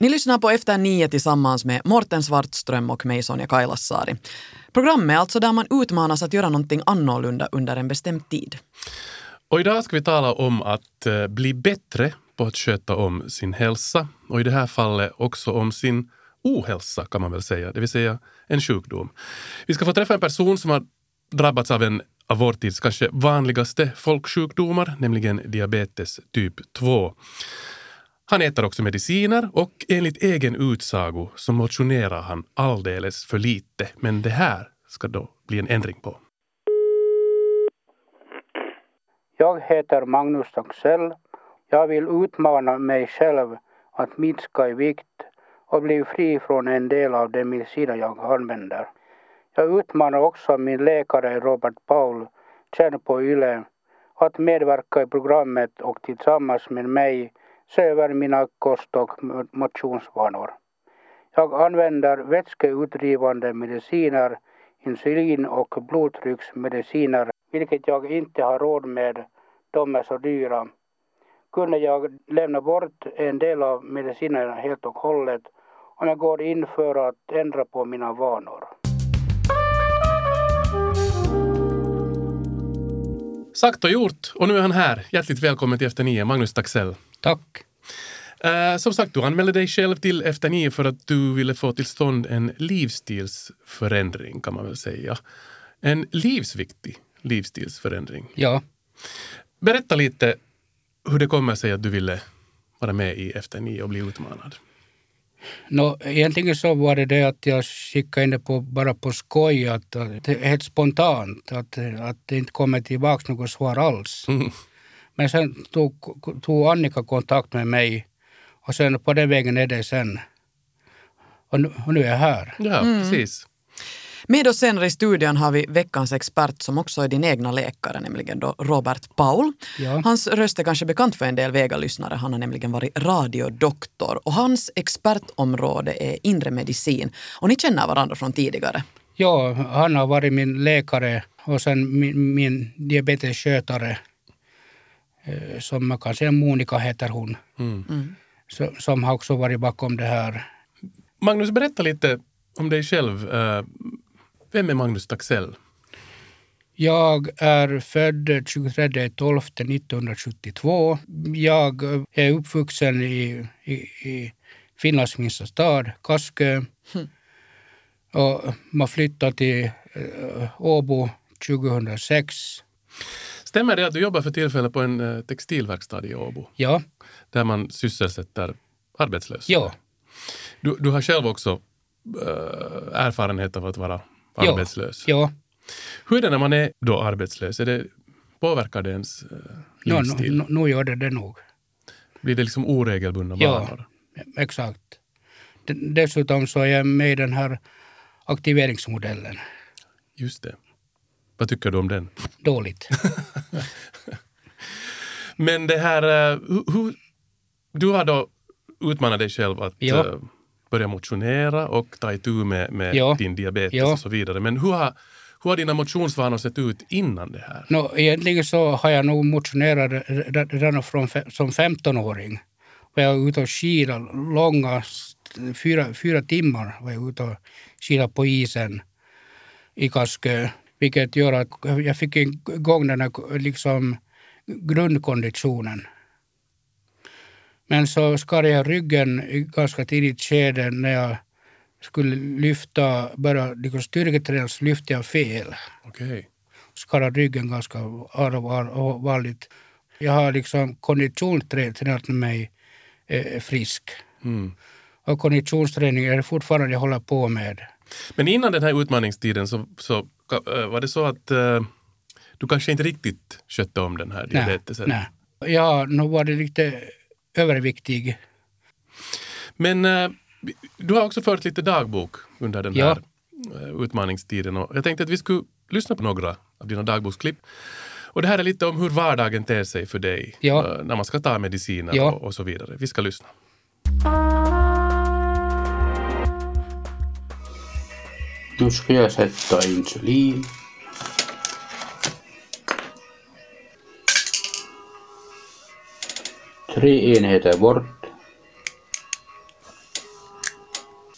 Ni lyssnar på Efter nio tillsammans med Morten Svartström och mig Sonja Kailasari. Programmet är alltså där man utmanas att göra någonting annorlunda under en bestämd tid. Och idag ska vi tala om att eh, bli bättre på att sköta om sin hälsa och i det här fallet också om sin ohälsa kan man väl säga, det vill säga en sjukdom. Vi ska få träffa en person som har drabbats av en av vår tids kanske vanligaste folksjukdomar, nämligen diabetes typ 2. Han äter också mediciner och enligt egen utsago så motionerar han alldeles för lite. Men det här ska då bli en ändring på. Jag heter Magnus Axell. Jag vill utmana mig själv att minska i vikt och bli fri från en del av de mediciner jag använder. Jag utmanar också min läkare Robert Paul, känd på YLE, att medverka i programmet och tillsammans med mig se över mina kost och motionsvanor. Jag använder vätskeutdrivande mediciner, insulin och blodtrycksmediciner, vilket jag inte har råd med. De är så dyra. Kunde jag lämna bort en del av medicinerna helt och hållet om jag går in för att ändra på mina vanor. Sagt och gjort. Och nu är han här. Hjärtligt välkommen till Efter nio, Magnus Taxell. Tack. Uh, som sagt, du anmälde dig själv till Efter nio för att du ville få till stånd en livsstilsförändring kan man väl säga. En livsviktig livsstilsförändring. Ja. Berätta lite hur det kommer sig att du ville vara med i Efter nio och bli utmanad. No, egentligen så var det det att jag skickade in det på, bara på skoj, att, att, helt spontant, att, att det inte kommer tillbaka något svar alls. Mm. Men sen tog, tog Annika kontakt med mig och sen på den vägen är det sen. Och nu, och nu är jag här. Ja, mm. precis. Med oss senare i studion har vi veckans expert som också är din egna läkare, nämligen då Robert Paul. Ja. Hans röst är kanske bekant för en del Vega-lyssnare. Han har nämligen varit radiodoktor och hans expertområde är inre medicin. Och ni känner varandra från tidigare? Ja, han har varit min läkare och sen min, min diabetesskötare som man kan säga Monica heter hon, mm. mm. som har också varit bakom det här. Magnus, berätta lite om dig själv. Eh, vem är Magnus Taxell? Jag är född 23 1972. Jag är uppvuxen i, i, i Finlands minsta stad, Kaskö. Mm. Och man flyttade till uh, Åbo 2006. Stämmer det att du jobbar för tillfället på en eh, textilverkstad i Åbo? Ja. Där man sysselsätter arbetslösa? Ja. Du, du har själv också äh, erfarenhet av att vara ja. arbetslös? Ja. Hur är det när man är då arbetslös? Är det, påverkar det ens äh, livsstil? Nu no, no, gör det det nog. Blir det liksom oregelbundna ja, vanor? Ja, exakt. Dessutom så är jag med i den här aktiveringsmodellen. Just det. Vad tycker du om den? Dåligt. Men det här, eh, hur, du har då utmanat dig själv att ja. uh, börja motionera och ta itu med, med ja. din diabetes ja. och så vidare. Men hur har, hur har dina motionsvanor sett ut innan det här? No, egentligen så har jag nog motionerat redan från, som 15-åring. Var jag ute och skidade långa, fyra, fyra timmar var jag ute och skidade på isen i Kaskö. Vilket gör att jag fick igång den här liksom grundkonditionen. Men så skar jag ryggen i ganska tidigt skede när jag skulle lyfta, börja liksom styrketräna så lyfte jag fel. Okay. Skadade ryggen ganska allvarligt. Jag har liksom konditionstränat mig eh, frisk. Mm. Och konditionsträning är det fortfarande jag håller på med. Men innan den här utmaningstiden så, så Eh, var det så att uh, du kanske inte riktigt skötte om den här diabetesen? Nej, nej. Ja, nu var det lite överviktig. Men uh, du har också fört lite dagbok under den ja. här uh, utmaningstiden och jag tänkte att vi skulle lyssna på några av dina dagboksklipp. Och det här är lite om hur vardagen ter sig för dig ja. när man ska ta mediciner ja. och, och så vidare. Vi ska lyssna. Nu ska jag sätta insulin. Tre enheter bort.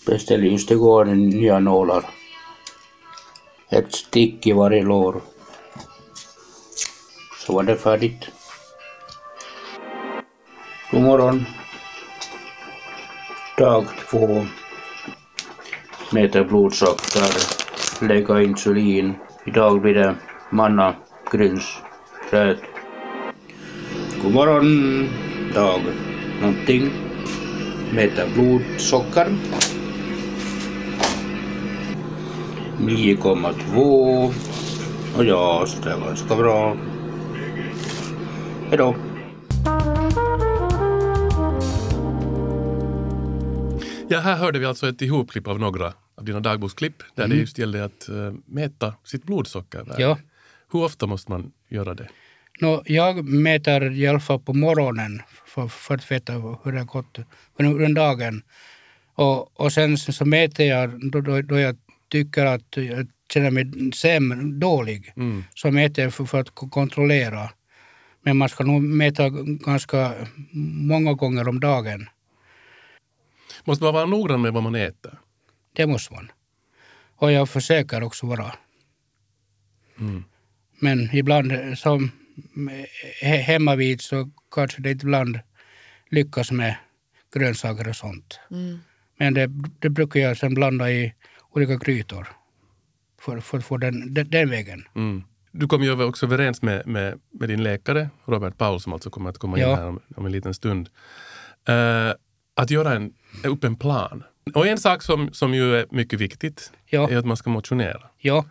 Beställ just igår nya nålar. Ett stick i varje lår. Så var det färdigt. God morgon. Dag två. Mäter blodsocker. Lägga insulin. Idag blir det manna, gryns, röd. God morgon. Dag någonting. Mäter blodsocker. 9,2. Och ja, så det är ganska bra. Hejdå. Ja, här hörde vi alltså ett ihopklipp av några av dina dagboksklipp där det just gällde att uh, mäta sitt blodsocker. Ja. Hur ofta måste man göra det? Nå, jag mäter i alla fall på morgonen för, för att veta hur det har gått under dagen. Och, och sen så mäter jag då, då, då jag tycker att jag känner mig sämre, dålig. Mm. Så mäter jag för, för att ko- kontrollera. Men man ska nog mäta ganska många gånger om dagen. Måste man vara noggrann med vad man äter? Det måste man. Och jag försöker också vara. Mm. Men ibland som he- hemma vid så kanske det ibland lyckas med grönsaker och sånt. Mm. Men det, det brukar jag sen blanda i olika grytor för, för, för den, den, den vägen. Mm. Du kom ju också överens med, med, med din läkare, Robert Paul, som alltså kommer att komma in Ja. här om, om en liten stund. Eh, att göra en, upp en plan. Och en sak som, som ju är mycket viktigt Ja. är att man ska motionera. Ja,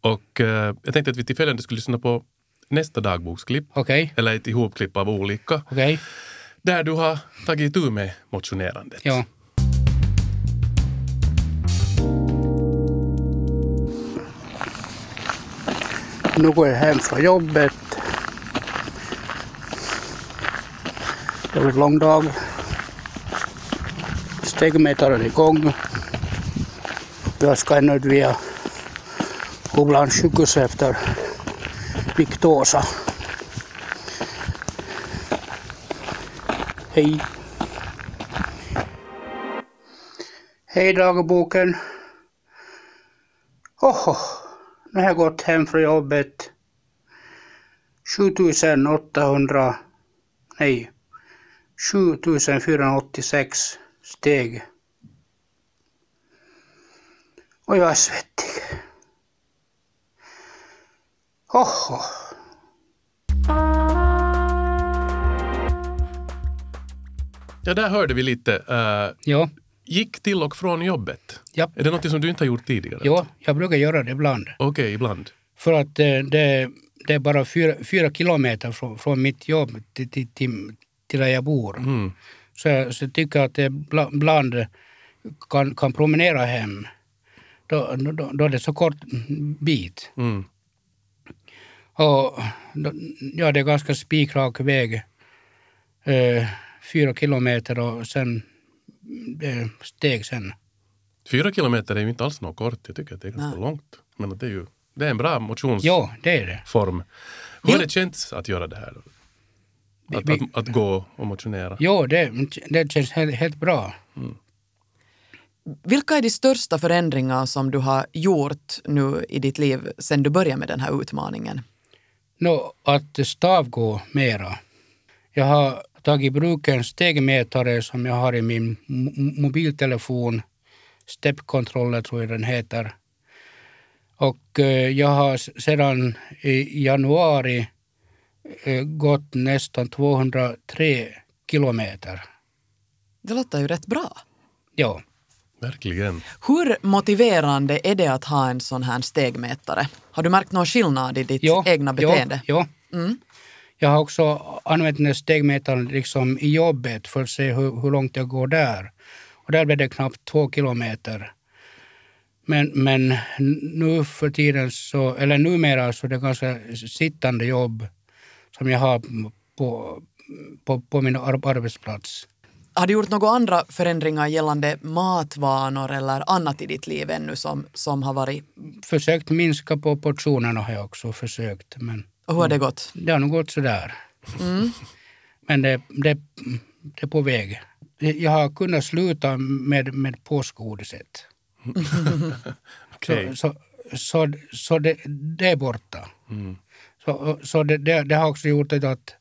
Och eh, jag tänkte att vi till följande skulle lyssna på nästa dagboksklipp, okej. eller ett ihopklipp av olika, Okej. där du har tagit tur med motionerandet. Ja. Nu går jag hem från jobbet. Det var en lång dag. Stegmätaren är igång. Jag ska ännu via Upplands sjukhus efter Victosa. Hej. Hej dagboken. Oho, nu har jag gått hem från jobbet. 7800, nej, 7486 steg. Och jag är svett. Oho. Ja, där hörde vi lite. eh, Ja. gick till och från jobbet. Ja. Är det något som du inte har gjort tidigare? ja, jag brukar göra det ibland. Okej, ibland. För att eh, det, det är bara fyra, fyra kilometer från, från mitt jobb till, till, till, till där jag bor. Mm. Så jag så jag tycker att det bla- ibland kan, kan promenera hem. Då, då, då är det så kort bit. Mm. Och ja, det är ganska spikrak väg. Eh, fyra kilometer och sen eh, steg sen. Fyra kilometer är ju inte alls något kort. Jag tycker att det är ganska Nej. långt. Men det är ju det är en bra motionsform. Ja, det är det. Hur har det känts att göra det här? Att, Vi- att, att gå och motionera? Jo, det, det känns helt, helt bra. Vilka är de största förändringar som du har gjort nu i ditt liv sen du började med den här utmaningen? Nå, att stavgå mera. Jag har tagit i bruk en stegmätare som jag har i min mo- mobiltelefon. Step-controller tror jag den heter. Och eh, jag har sedan i januari eh, gått nästan 203 kilometer. Det låter ju rätt bra. Ja. Verkligen. Hur motiverande är det att ha en sån här stegmätare? Har du märkt någon skillnad i ditt ja, egna beteende? Ja, ja. Mm. Jag har också använt den stegmätaren liksom i jobbet för att se hur, hur långt jag går där. Och där blev det knappt två kilometer. Men, men nu för tiden, så, eller numera, så är det ganska sittande jobb som jag har på, på, på min ar- arbetsplats. Har du gjort några andra förändringar gällande matvanor eller annat i ditt liv ännu som, som har varit... Försökt minska på portionerna har jag också försökt, men Och hur har det gått? det har nog gått sådär. Mm. Men det, det, det är på väg. jag har kunnat sluta med, med påskgodiset. Okej. Så, så, så, så det, det är borta. Mm. Så, så det, det, det har också gjort att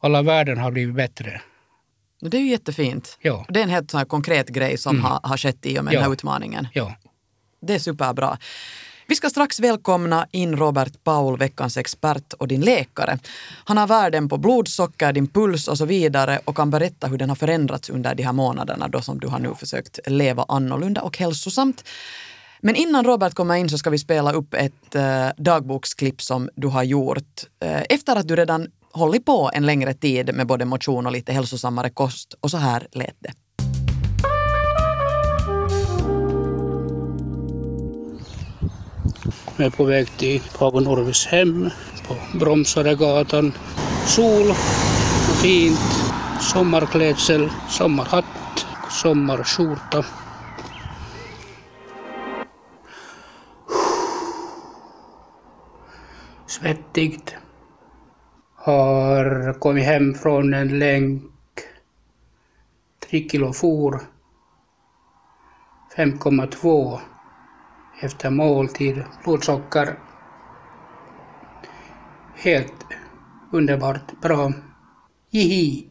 alla värden har blivit bättre. Det är ju jättefint. Ja. Det är en helt sån konkret grej som har, har skett i och med Ja. den här utmaningen. Ja. Det är superbra. Vi ska strax välkomna in Robert Paul, veckans expert och din läkare. Han har värden på blodsocker, din puls och så vidare och kan berätta hur den har förändrats under de här månaderna då som du har nu försökt leva annorlunda och hälsosamt. Men innan Robert kommer in så ska vi spela upp ett eh, dagboksklipp som du har gjort eh, efter att du redan hållit på en längre tid med både motion och lite hälsosammare kost. Och så här lät det. Jag är på väg till Paavo Norvis hem på Bromsaregatan. Sol och fint. Sommarklädsel, sommarhatt, sommarskjorta. Svettigt. Har kommit hem från en länk. Tre kilo for. 5,2 efter måltid, blodsocker. Helt underbart bra. Jihi!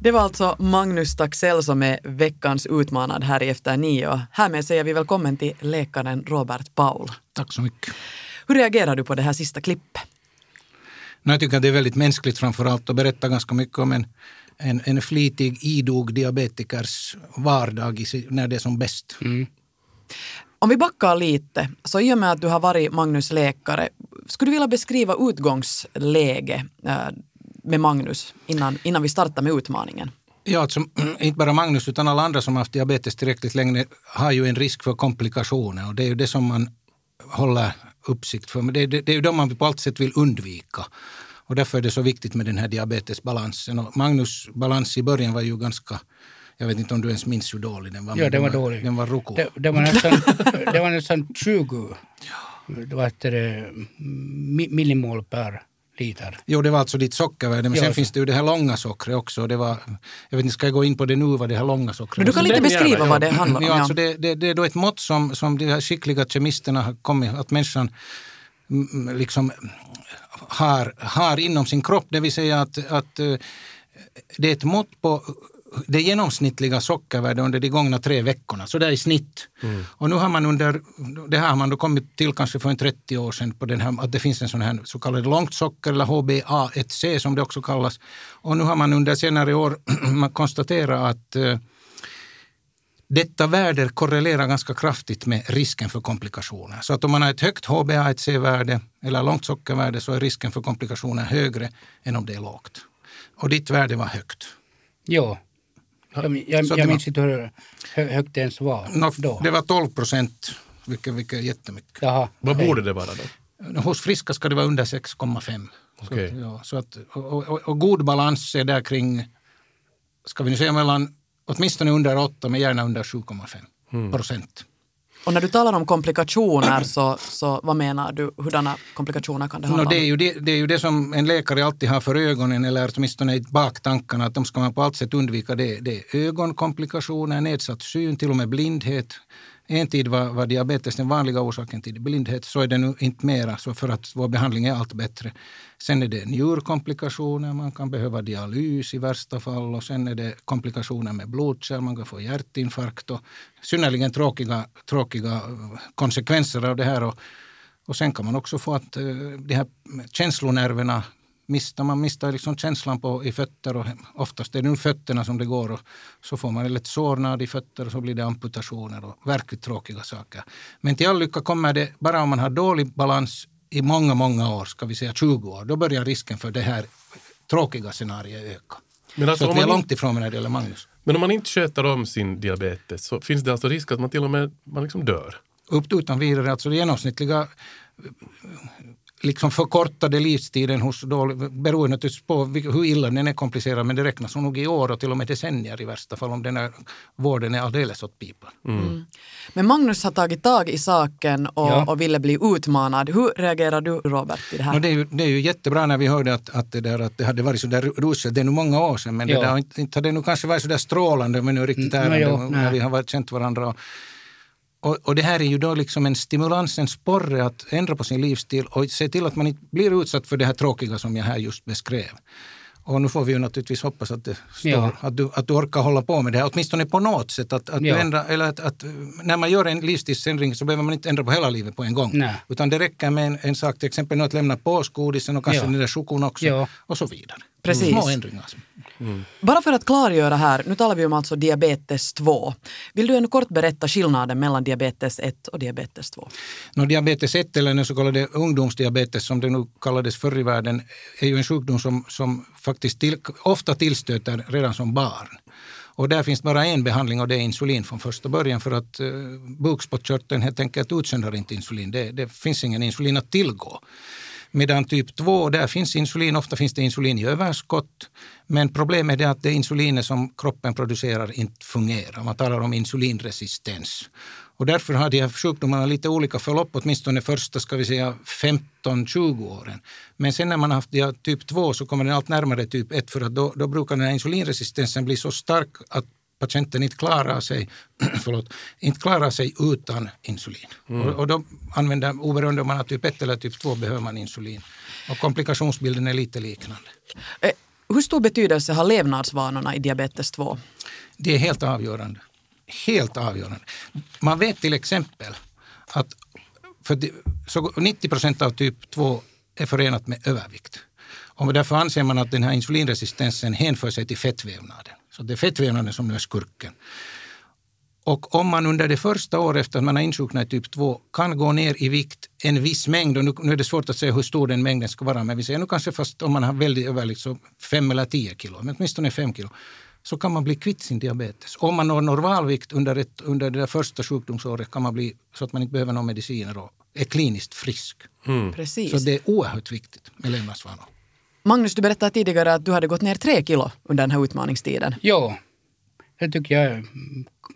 Det var alltså Magnus Taxell som är veckans utmanad här i Efter nio. Härmed säger vi välkommen till läkaren Robert Paul. Tack så mycket. Hur reagerar du på det här sista klippet? No, jag tycker att det är väldigt mänskligt framför allt och berättar ganska mycket om en, en, en flitig, idog diabetikers vardag när det är som bäst. Om vi backar lite, så i och med att du har varit Magnus läkare, skulle du vilja beskriva utgångsläge eh, med Magnus innan, innan vi startar med utmaningen? Ja, alltså, inte bara Magnus utan alla andra som har haft diabetes tillräckligt länge har ju en risk för komplikationer och det är ju det som man håller uppsikt för. Men det, det, det är ju de man på allt sätt vill undvika. Och därför är det så viktigt med den här diabetesbalansen. Och Magnus balans i början var ju ganska, jag vet inte om du ens minns hur dålig den var. Ja, den var dålig. Den var roko. Det, det, var nästan, det var nästan 20 det var det, mi- millimol per liter. Jo, det var alltså ditt sockervärde, men Ja, sen så- finns det ju det här långa sockret också. Det var, jag vet inte, ska jag gå in på det nu, vad det här långa sockret Men du kan lite beskriva vad det handlar om. Ja, alltså det, det, det är då ett mått som, som de här skickliga kemisterna har kommit, att människan mm, liksom har, har inom sin kropp. Det vill säga att, att eh, det är ett mått på det genomsnittliga sockervärdet under de gångna tre veckorna, så där i snitt. Och nu har man under, det här har man då kommit till kanske för en 30 år sedan på den här, att det finns en sån här så kallad långt socker eller HbA1c som det också kallas. Och nu har man under senare år man konstaterat att eh, detta värde korrelerar ganska kraftigt med risken för komplikationer. Så att om man har ett högt HbA1c-värde eller långt sockervärde så är risken för komplikationer högre än om det är lågt. Och ditt värde var högt. Ja. Jag, jag, jag minns inte hur hö, högt det ens var Nå, då. det var 12 procent, vilket, vilket är jättemycket. Jaha. Vad okej. borde det vara då? Hos friska ska det vara under 6,5. Så, Okej. att, ja, så att, och, och, och god balans är där kring, ska vi nu säga mellan, åtminstone under 8 men gärna under 7,5 procent. Och när du talar om komplikationer, så, så vad menar du? Hurdana komplikationer kan det handla No, det, är om? ju det, det är ju det som en läkare alltid har för ögonen, eller åtminstone i baktankarna, att de ska man på allt sätt undvika. Det, det är ögonkomplikationer, nedsatt syn, till och med blindhet. En tid var, var diabetes den vanliga orsaken till blindhet, så är det nu inte mera, så för att vår behandling är allt bättre. Sen är det njurkomplikationer, man kan behöva dialys i värsta fall. Och sen är det komplikationer med blodkärl, man kan få hjärtinfarkt. Och synnerligen tråkiga, tråkiga eh, konsekvenser av det här. Och, och sen kan man också få att eh, de här känslonerverna mistar, man mistar liksom känslan på, i fötter och oftast är det nu fötterna som det går och så får man ett sårnad i fötter och så blir det amputationer och verkligt tråkiga saker. Men till all lycka kommer det bara om man har dålig balans i många, många år, ska vi säga 20 år, då börjar risken för det här tråkiga scenariot öka. Men, alltså, så vi är långt ifrån när det gäller Magnus. men om man inte sköter om sin diabetes så finns det alltså risk att man till och med man liksom dör. Upp utan vidare, alltså det genomsnittliga liksom förkortade livstiden hos då, beror naturligtvis på hur illa den är komplicerad, men det räknas nog i år och till och med decennier i värsta fall om den här vården är alldeles åt pipan. Mm. Mm. Men Magnus har tagit tag i saken och, ja. och ville bli utmanad. Hur reagerar du Robert i det här? No, det, är ju, det är ju jättebra när vi hörde att, att, det, där, att det hade varit så där ruset. Det är nu många år sedan, men ja. det där, inte, inte hade det nog kanske varit så där strålande men nu riktigt mm, ärende no, när vi har varit, känt varandra. Och, och, och, det här är ju då liksom en stimulans, en sporre att ändra på sin livsstil och se till att man inte blir utsatt för det här tråkiga som jag här just beskrev. Och nu får vi ju naturligtvis hoppas att, det står, ja. att, du, att du orkar hålla på med det här, åtminstone på något sätt. Att, att, ja. ändra, eller att, att, när man gör en livsstilsändring så behöver man inte ändra på hela livet på en gång. Nej. Utan det räcker med en, en sak, till exempel att lämna påsgodisen och kanske ja. den där chokon också och så vidare. Precis. Små ändringar. Mm. Bara för att klargöra här, nu talar vi om alltså diabetes 2. Vill du ännu kort berätta skillnaden mellan diabetes 1 och diabetes 2? No, diabetes 1 eller den så kallade ungdomsdiabetes som det nu kallades förr i världen är ju en sjukdom som, som faktiskt till, ofta tillstöter redan som barn. Och där finns bara en behandling och det är insulin från första början för att uh, bukspottkörteln helt enkelt utsöndrar inte insulin. Det, det finns ingen insulin att tillgå. Medan typ 2, där finns insulin, ofta finns det insulin i överskott. Men problemet är att det insulinet som kroppen producerar inte fungerar. Man talar om insulinresistens. Och därför har de här sjukdomarna lite olika förlopp, åtminstone första ska vi säga 15-20 åren. Men sen när man har haft typ 2 så kommer den allt närmare typ 1 för att då, då brukar den här insulinresistensen bli så stark att patienten inte klarar sig, förlåt, inte klarar sig utan insulin. Mm. Och, och, då använder, oberoende om man har typ 1 eller typ 2, behöver man insulin. Och komplikationsbilden är lite liknande. Eh, hur stor betydelse har levnadsvanorna i diabetes 2? Det är helt avgörande. Helt avgörande. Man vet till exempel att för så 90 procent av typ 2 är förenat med övervikt. Och därför anser man att den här insulinresistensen hänför sig till fettvävnaden. Så det är fettvävnaden som nu är skurken. Och om man under det första året efter att man har insjuknat i typ 2 kan gå ner i vikt en viss mängd, och nu, nu är det svårt att säga hur stor den mängden ska vara, men vi säger nu kanske fast om man har väldigt övervikt så 5 eller 10 kilo, men åtminstone 5 kilo, så kan man bli kvitt sin diabetes. Om man når normalvikt under, ett, under det första sjukdomsåret kan man bli så att man inte behöver några mediciner och är kliniskt frisk. Mm. Precis. Så det är oerhört viktigt med levnadsvanor. Magnus, du berättade tidigare att du hade gått ner tre kilo under den här utmaningstiden. Ja, det tycker jag är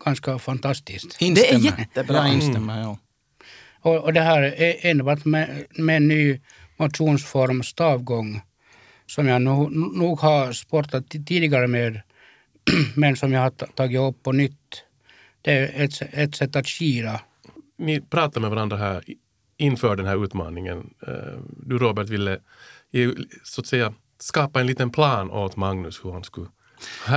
ganska fantastiskt. Instämmer. Det är jättebra. Jag instämmer, ja. Och, och det här är enbart med, med en ny motionsform, stavgång, som jag nog, nog har sportat tidigare med, men som jag har tagit upp på nytt. Det är ett, ett sätt att skira. Ni pratar med varandra här inför den här utmaningen. Eh, du Robert ville så att säga skapa en liten plan åt Magnus hur han skulle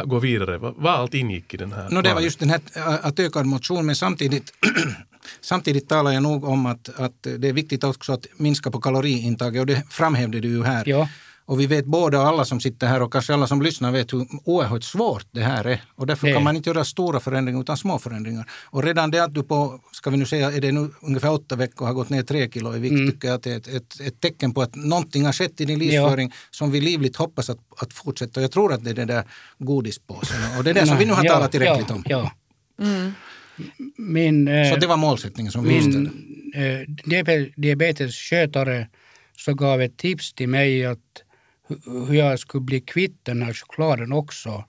gå vidare. Vad, vad allt ingick i den här no, Det var just den här att öka motion, men samtidigt Samtidigt talar jag nog om att, att det är viktigt också att minska på kaloriintaget och det framhävde du ju här. Ja. Och vi vet båda, alla som sitter här och kanske alla som lyssnar vet hur oerhört svårt det här är. Och därför kan man inte göra stora förändringar utan små förändringar. Och redan det att du på, ska vi nu säga, är det nu ungefär åtta veckor har gått ner tre kilo i vikt, mm. tycker jag att det är ett, ett, ett, tecken på att någonting har skett i din livsföring ja. som vi livligt hoppas att, att fortsätta. Och jag tror att det är den där godispåsen och det är det som vi nu har ja, talat tillräckligt ja, om. Ja. Mm. Min, eh, Så det var målsättningen som vi min, eh, diabetesskötare så gav ett tips till mig att hur jag skulle bli kvitt den här chokladen också.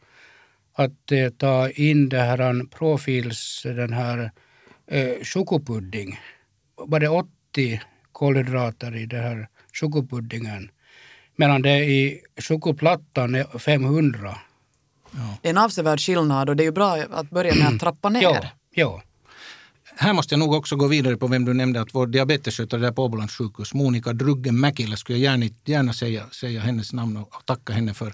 Att eh, ta in det här profils, den här eh, chokopudding. Var det 80 kolhydrater i den här chokopuddingen? Medan det i chokoplattan är 500. Ja. Det är en avsevärd skillnad och det är ju bra att börja med att trappa ner. Ja, ja här måste jag nog också gå vidare på vem du nämnde, att vår diabetesskötare där på Åbolands sjukhus, Monica Druggen Mäkilä, skulle jag gärna, gärna säga, säga hennes namn och tacka henne för,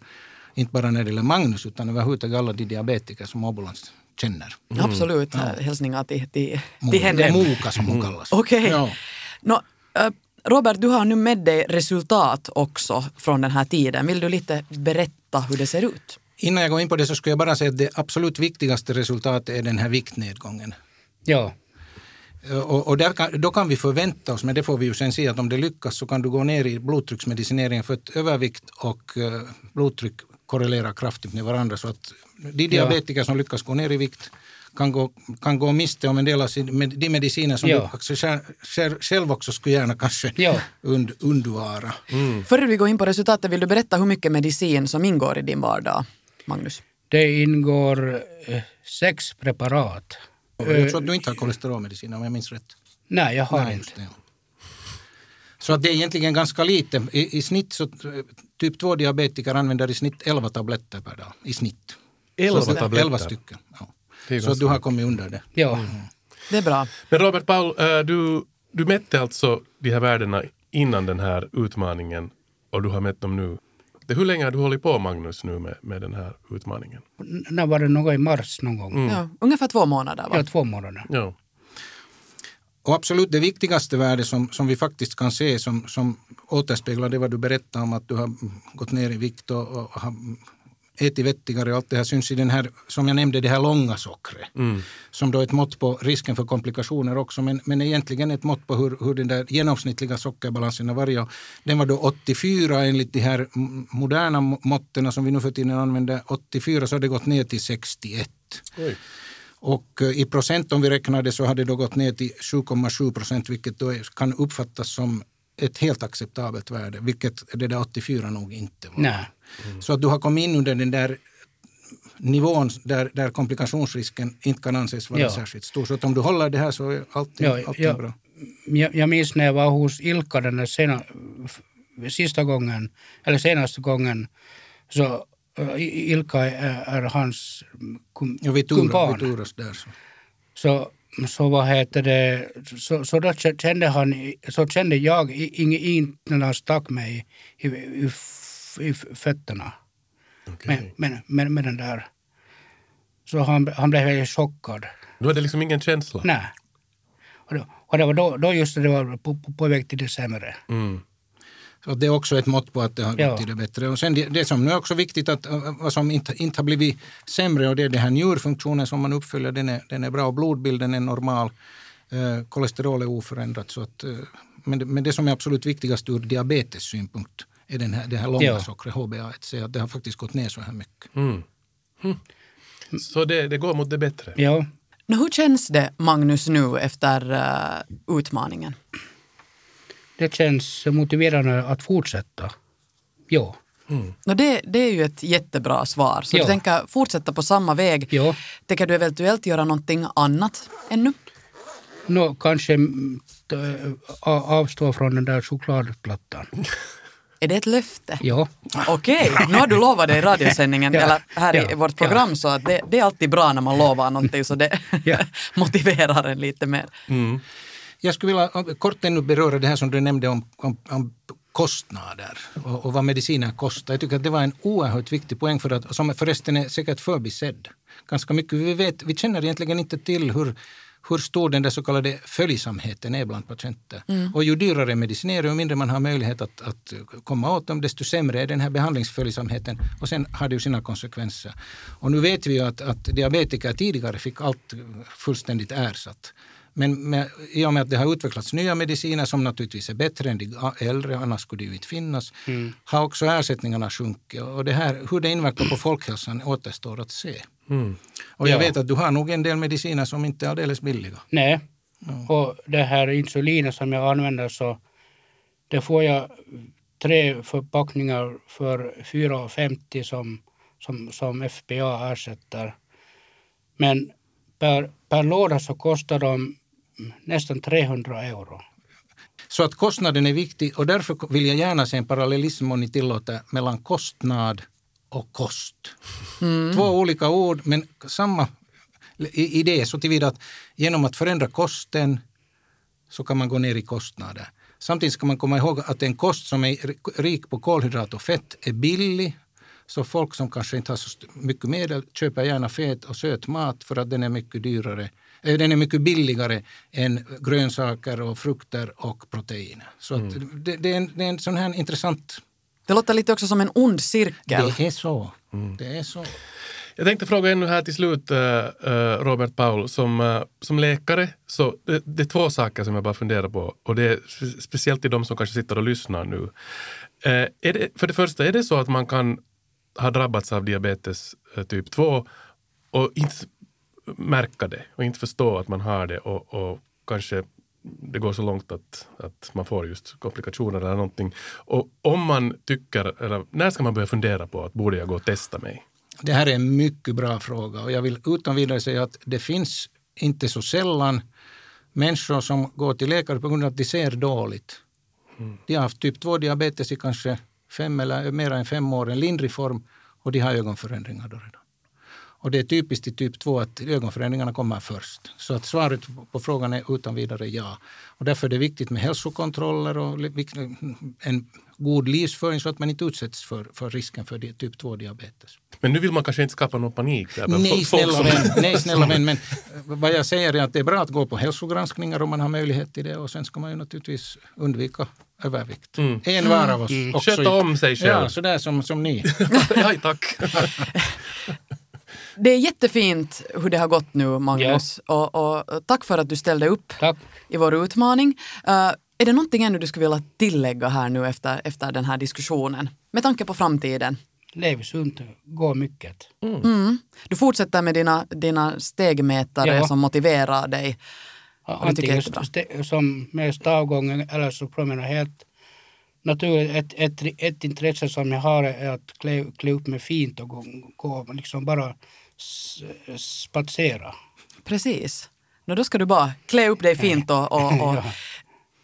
inte bara när det gäller Magnus, utan överhuvudtaget alla de diabetiker som Åbolands känner. Mm. Absolut, ja. hälsningar till, till, till henne. Moka som hon kallas. Okej. Okay. Ja. No, uh, Robert, du har nu med dig resultat också från den här tiden. Vill du lite berätta hur det ser ut? Innan jag går in på det så skulle jag bara säga att det absolut viktigaste resultatet är den här viktnedgången. Ja. Och, och kan, då kan vi förvänta oss, men det får vi ju sen se, att om det lyckas så kan du gå ner i blodtrycksmedicineringen för att övervikt och uh, blodtryck korrelerar kraftigt med varandra. Så att de diabetiker ja. som lyckas gå ner i vikt kan gå, kan gå miste om en del av sin, med, de mediciner som Ja. du själv, själv, också skulle gärna kanske Ja. und, undvara. Före vi går in på resultatet, vill du berätta hur mycket medicin som ingår i din vardag, Magnus? Det ingår eh, sex preparat. Jag tror att du inte har kolesterolmedicin om jag minns rätt. Nej, jag har Nej, inte. det. Så att det är egentligen ganska lite. I, i snitt så typ 2-diabetiker använder i snitt 11 tabletter per dag. I snitt. Elva Så- tabletter. 11 stycken. Ja. Så du har kommit under det. Ja. Det är bra. Men Robert Paul, eh, du, du mätte alltså de här värdena innan den här utmaningen och du har mätt dem nu. Det, hur länge har du hållit på Magnus nu med, med den här utmaningen? När var det någon i mars någon gång? Ja, ungefär två månader va? Ja, två månader. Ja. Och absolut det viktigaste värde som, som vi faktiskt kan se som, som återspeglar det vad du berättade om att du har gått ner i vikt och, och har ätit vettigare och allt det här syns i den här, som jag nämnde, det här långa sockret. Som då är ett mått på risken för komplikationer också men, men egentligen ett mått på hur, hur den där genomsnittliga sockerbalansen har varit. Den var då 84 enligt de här moderna må- måtten som vi nu för tiden använder. 84 så har det gått ner till 61. Oj. Och eh, i procent om vi räknade så hade det då gått ner till 7,7 procent vilket då kan uppfattas som ett helt acceptabelt värde, vilket det där 84 nog inte var. Nej. Så att du har kommit in under den där nivån där, där komplikationsrisken inte kan anses vara Ja. särskilt stor. Så att om du håller det här så är allting, Ja, allting ja. bra. Jag, jag minns när jag var hos Ilka den där sena, sista gången, eller senaste gången, så äh, Ilka är, är hans kum, Ja, vi, tur, kumpan. vi turas där. Så. Så, så vad heter det, så, så då kände han, så kände jag inget in när han stack mig i, i, i, fötterna. Med, med, med, med den där. Så han, han blev väldigt chockad. Är det liksom ingen känsla? Nej. Och, då, och det var då, då just det var på, på, på väg till det sämre. Mm. Så det är också ett mått på att det har Ja. gått till det bättre. Och sen det, det som nu är också viktigt att äh, vad som inte, inte har blivit sämre och det är den här njurfunktionen som man uppfyller, den är, den är bra och blodbilden är normal. Eh, kolesterol är oförändrat. Så att, eh, men, det, men det som är absolut viktigast ur diabetes synpunkt är den här, det här långa Ja. sockret, HbA1c, att det har faktiskt gått ner så här mycket. Mm. Mm. Så det, det går mot det bättre? Ja, hur känns det, Magnus, nu efter uh, utmaningen? Det känns motiverande att fortsätta. Ja. Nå, det, det är ju ett jättebra svar. Så Ja. du tänker fortsätta på samma väg. Ja. Tänker du eventuellt göra någonting annat ännu? Nå, kanske mm, a- avstå från den där chokladplattan. Är det ett löfte? Ja. Okej, nu har du lovat det i radiosändningen Ja. eller här i Ja. vårt program så att det, det är alltid bra när man lovar någonting så det Ja. motiverar en lite mer. Jag skulle vilja kort ännu beröra det här som du nämnde om, om, om kostnader och, och vad mediciner kostar. Jag tycker att det var en oerhört viktig poäng för att, som förresten är säkert förbisedd. Ganska mycket. Vi, vet, vi känner egentligen inte till hur, hur stor den där så kallade följsamheten är bland patienter. Och ju dyrare medicinering och mindre man har möjlighet att, att komma åt dem, desto sämre är den här behandlingsföljsamheten. Och sen har det ju sina konsekvenser. Och nu vet vi ju att, att diabetiker tidigare fick allt fullständigt ersatt. Men med, i och med att det har utvecklats nya mediciner som naturligtvis är bättre än de äldre, annars skulle det ju inte finnas, har också ersättningarna sjunkit. Och det här, hur det inverkar på folkhälsan återstår att se. Mm. Och jag Ja. vet att du har nog en del mediciner som inte är alldeles billiga. Nej. Och det här insulinet som jag använder så det får jag tre förpackningar för 4,50 som, som, som FBA ersätter. Men per, per låda så kostar de nästan 300 euro. Så att kostnaden är viktig och därför vill jag gärna se en parallellism om ni tillåter mellan kostnad och kost. Två olika ord men samma idé så tillvida att genom att förändra kosten så kan man gå ner i kostnader. Samtidigt ska man komma ihåg att en kost som är rik på kolhydrat och fett är billig. Så folk som kanske inte har så mycket medel köper gärna fet och söt mat för att den är mycket dyrare. Eh, Den är mycket billigare än grönsaker och frukter och proteiner. Så att det, det, är en, det är en sån här intressant... Det låter lite också som en ond cirkel. Det är så. Det är så. Jag tänkte fråga ännu här till slut, eh, eh, Robert Paul, som, som läkare, så det, det är två saker som jag bara funderar på och det är spe- speciellt till de som kanske sitter och lyssnar nu. Är det, för det första, är det så att man kan ha drabbats av diabetes typ 2 och inte märka det och inte förstå att man har det och, och kanske det går så långt att, att man får just komplikationer eller någonting. Och om man tycker, eller när ska man börja fundera på att borde jag gå och testa mig? Det här är en mycket bra fråga och jag vill utan vidare säga att det finns inte så sällan människor som går till läkare på grund av att de ser dåligt. Mm. De har haft typ 2-diabetes i kanske fem eller mer än fem år, en lindrig form och de har ögonförändringar då redan. Och det är typiskt i typ 2 att ögonförändringarna kommer först. Så att svaret på frågan är utan vidare ja. Och därför är det viktigt med hälsokontroller och en god livsföring så att man inte utsätts för, för risken för typ 2-diabetes. Men nu vill man kanske inte skapa någon panik? Där, nej, snälla vän, nej, snälla vän. Men vad jag säger är att det är bra att gå på hälsogranskningar om man har möjlighet till det. Och sen ska man ju naturligtvis undvika övervikt. Mm. En var av oss. Mm. Också Sköta om sig själv. Ja, sådär som, som ni. ja, tack. Det är jättefint hur det har gått nu, Magnus. Ja. Och, och, tack för att du ställde upp tack. i vår utmaning. Uh, är det någonting ännu du skulle vilja tillägga här nu efter, efter den här diskussionen? Med tanke på framtiden. Lev sunt, gå mycket. Mm. Mm. Du fortsätter med dina, dina stegmätare ja. som motiverar dig. Antingen som med stavgången eller så promenerar helt naturligt. Ett, ett, ett intresse som jag har är att klä, klä upp mig fint och gå, gå liksom bara spatsera. Precis. No, då ska du bara klä upp dig fint och, och, och ja.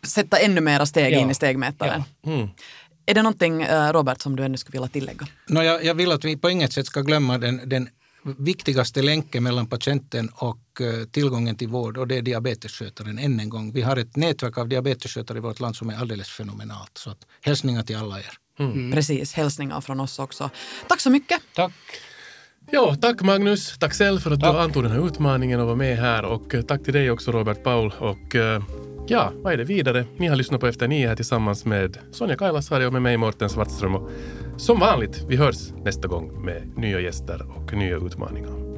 sätta ännu mera steg ja. in i stegmätaren. Ja. Mm. Är det någonting, eh, Robert, som du ännu skulle vilja tillägga? No, jag, jag vill att vi på inget sätt ska glömma den, den viktigaste länken mellan patienten och eh, tillgången till vård och det är diabetesskötaren än en gång. Vi har ett nätverk av diabetesskötare i vårt land som är alldeles fenomenalt. Så att, hälsningar till alla er. Mm. Mm. Precis, hälsningar från oss också. Tack så mycket. Tack. Ja, tack Magnus. Tack själv för att tack. du antog den här utmaningen och var med här. Och eh, tack till dig också Robert Paul. Och eh, ja, vad är det vidare? Ni har lyssnat på Efter nio här tillsammans med Sonja Kailasari och med mig Morten Svartström. Och som vanligt, vi hörs nästa gång med nya gäster och nya utmaningar.